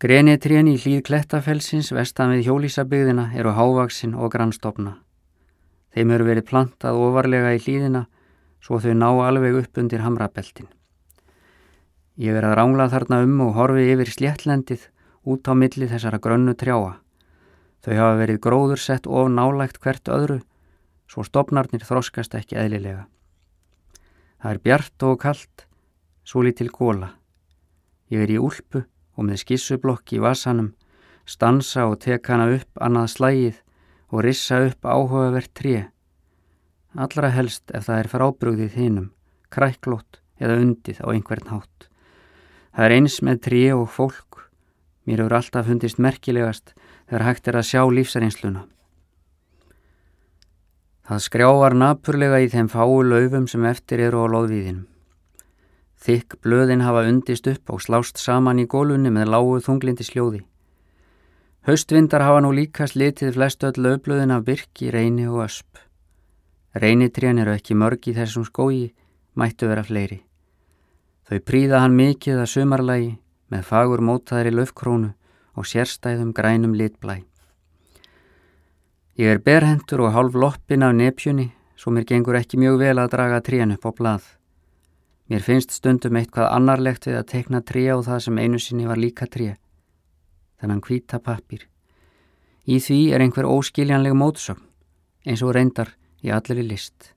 Grenitrén í hlýð klettafelsins vestan við hjólísabygðina eru hávaksin og grannstofna. Þeim eru verið plantað ofarlega í hlýðina svo þau ná alveg upp undir hamrabeltin. Ég er að rángla þarna um og horfi yfir sléttlendið út á milli þessara grönnu trjáa. Þau hafa verið gróður sett of nálægt hvert öðru svo stopnarnir þroskast ekki eðlilega. Það er bjart og kallt, svo lítil góla. Ég er í úlpu og með skissublokk í vasanum, stansa og tek hana upp annað slægið og rissa upp áhugavert tré. Allra helst ef það er frábrúðið hinnum, kræklót eða undið á einhvern hátt. Það er eins með tré og fólk. Mér hefur alltaf fundist merkilegast þegar hægt er að sjá lífsareinsluna. Það skrjávar napurlega í þeim fáu laufum sem eftir eru á loðvíðinum. Þykk blöðin hafa undist upp og slást saman í gólunni með lágu þunglindi sljóði. Haustvindar hafa nú líka slitið flest öll löfblöðin af byrki, reyni og ösp. Reynitrén eru ekki mörg í þessum skói, mættu vera fleiri. Þau príða hann mikið að sumarlægi með fagur mótaðri löfkrónu og sérstæðum grænum litblæ. Ég er berhentur og hálf loppin af nepjunni svo mér gengur ekki mjög vel að draga trían upp á blað. Mér finnst stundum eitthvað annarlegt við að tekna tríja og það sem einu sinni var líka tríja. Þannig hvita pappir. Í því er einhver óskiljanleg mótsögn eins og reyndar í allir í list.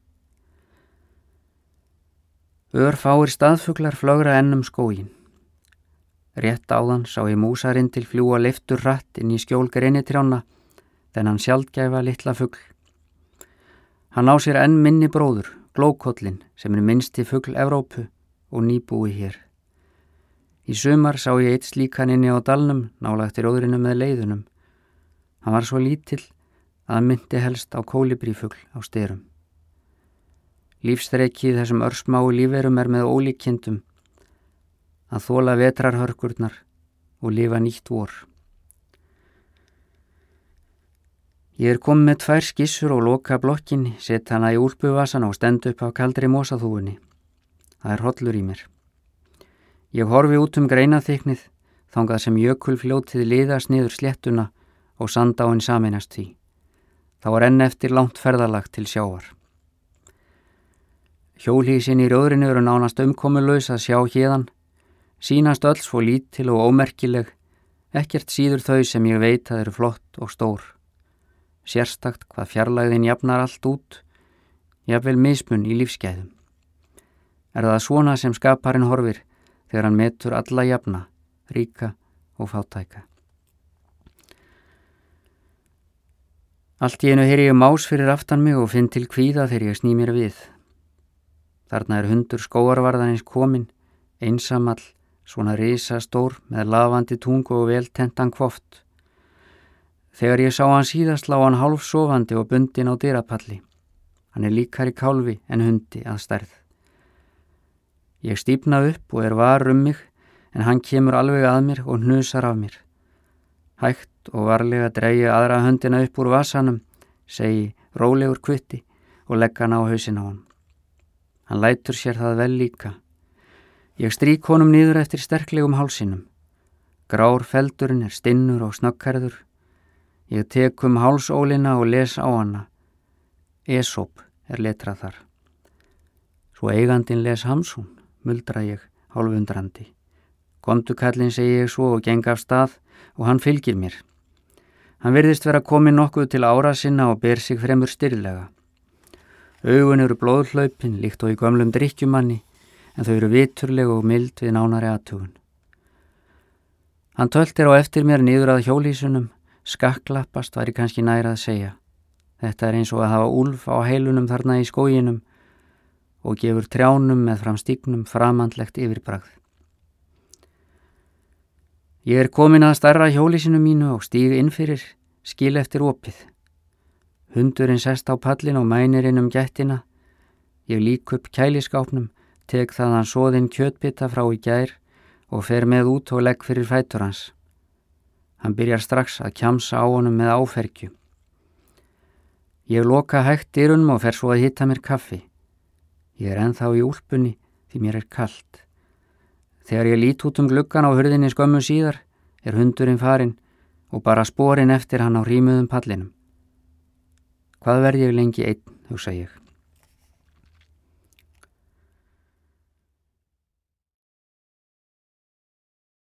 Örfáir staðfuglar flögra ennum skógin. Rétt áðan sá ég músarinn til fljúa liftur rætt inn í skjól greinitrána þennan sjaldgæfa litla fuggl. Hann á sér enn minni bróður, glókollin, sem er minnsti fuggl Evrópu og nýbúi hér. Í sumar sá ég eitt slíkan inni á dalnum, nálagtir óðrinu með leiðunum. Hann var svo lítill að hann myndi helst á kólibrífuggl á styrum. Lífstreikið þessum örsmáu líferum er með ólíkjendum að þóla vetrarhörkurnar og lifa nýtt vor. Ég er komið með tvær skissur og loka blokkinni, sett hana í úlpuvasan og stend upp á kaldri mósaþúunni. Það er hollur í mér. Ég horfi út um greinaþyknið, þangað sem jökulfljótið liðast niður slettuna og sandáinn saminast því. Þá er enn eftir langt ferðalag til sjávar. Hjólísin í rjóðrinu eru nánast umkomulegs að sjá hérdan, sínast öll svo lítil og ómerkileg, ekkert síður þau sem ég veit að eru flott og stór sérstakt hvað fjarlæðin jafnar allt út, jafnvel mismun í lífsgæðum. Er það svona sem skaparinn horfir þegar hann metur alla jafna, ríka og fátæka. Allt í einu heyri ég más fyrir aftan mig og finn til kvíða þegar ég sný mér við. Þarna er hundur skóarvarðanins komin, einsamall, svona risastór með lavandi tungu og veltentan kvoft. Þegar ég sá hann síðast lá hann hálf sofandi og bundin á dyrapalli. Hann er líkar í kálfi en hundi að stærð. Ég stýpna upp og er var um mig en hann kemur alveg að mér og hnusar af mér. Hægt og varlega dreyja aðra höndina upp úr vasanum, segi rólegur kvitti og legga hann á hausin á hann. Hann lætur sér það vel líka. Ég strík honum nýður eftir sterklegum hálsinum. Grár feldurinn er stinnur og snöggherður Ég tek um hálsólina og les á hana. Esop er letrað þar. Svo eigandin les Hamsun, muldra ég, hálfundrandi. Komdu kallin, segi ég svo og geng af stað og hann fylgir mér. Hann verðist vera komið nokkuð til ára sinna og ber sig fremur styrlega. Augun eru blóðhlaupin líkt og í gömlum drikkjumanni en þau eru viturleg og mild við nánari aðtugun. Hann töltir á eftir mér niður að hjólísunum Skaklappast var ég kannski næra að segja. Þetta er eins og að hafa úlf á heilunum þarna í skóginum og gefur trjánum með fram stíknum framandlegt yfirbragð. Ég er komin að starra hjólísinu mínu og stíg innfyrir, skil eftir opið. Hundurinn sest á pallin og mænir inn um gættina. Ég lík upp kæliskápnum, tek þaðan soðinn kjötbytta frá í gær og fer með út og legg fyrir fætur hans. Hann byrjar strax að kjamsa á honum með áfergju. Ég loka hægt dyrunum og fer svo að hitta mér kaffi. Ég er enþá í úlpunni því mér er kallt. Þegar ég lít út um gluggan á hurðinni skömmu síðar er hundurinn farin og bara sporin eftir hann á rýmuðum pallinum. Hvað verð ég lengi einn, hugsa ég.